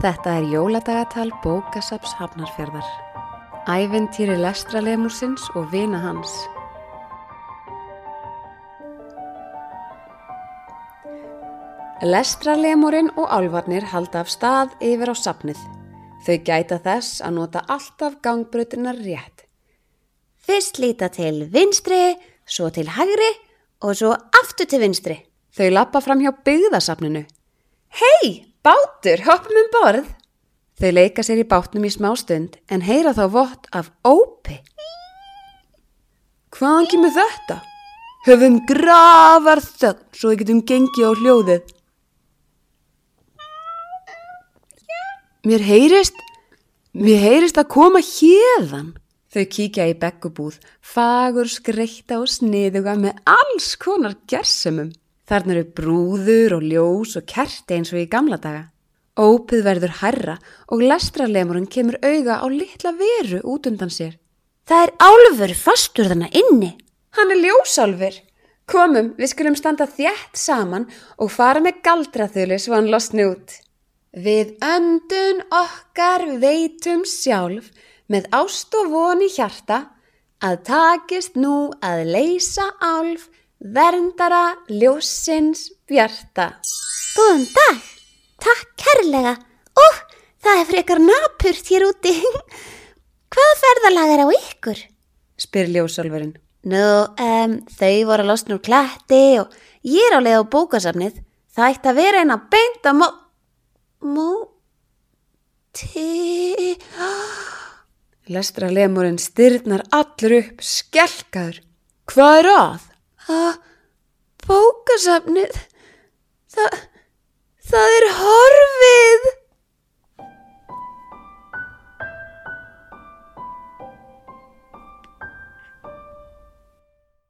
Þetta er jóladagatal bókasaps Hafnarfjörðar. Æventýri lestralemursins og vina hans. Lestralemurinn og álvarnir halda af stað yfir á sapnið. Þau gæta þess að nota alltaf gangbrötunar rétt. Fyrst líta til vinstri, svo til hægri og svo aftur til vinstri. Þau lappa fram hjá byggðasapninu. Hei, bátur, hoppum um borð! Þau leika sér í bátnum í smá stund en heyra þá vott af ópi. Hvaðan kemur þetta? Höfum grafar þögn svo við getum gengið á hljóðið. Mér heyrist, mér heyrist að koma hérðan. Þau kíkja í bekkubúð, fagur, skreita og sniðuga með alls konar gersemum. Þarna eru brúður og ljós og kerti eins og í gamla daga. Ópið verður herra og lestralemurinn kemur auga á litla veru út undan sér. Það er álfur fastur þarna inni. Hann er ljósálfur. Komum, við skulum standa þjætt saman og fara með galdraþölu svo hann losni út. Við öndun okkar veitum sjálf með ást og von í hjarta að takist nú að leysa álf verndara ljósins bjarta. Góðan dag. Takk kærlega. Ó, það er frekar napurt hér úti. Hvað ferðalag er á ykkur? spyr ljósálfurinn. Nú, um, þau voru að losna úr kletti og ég er á leið á bókasafnið. Það ætti að vera beint að mó... Móti... Lestralemurinn styrnar allur upp, skelkaður. Hvað er að? Að bókasafnið... Það... Það er horfið.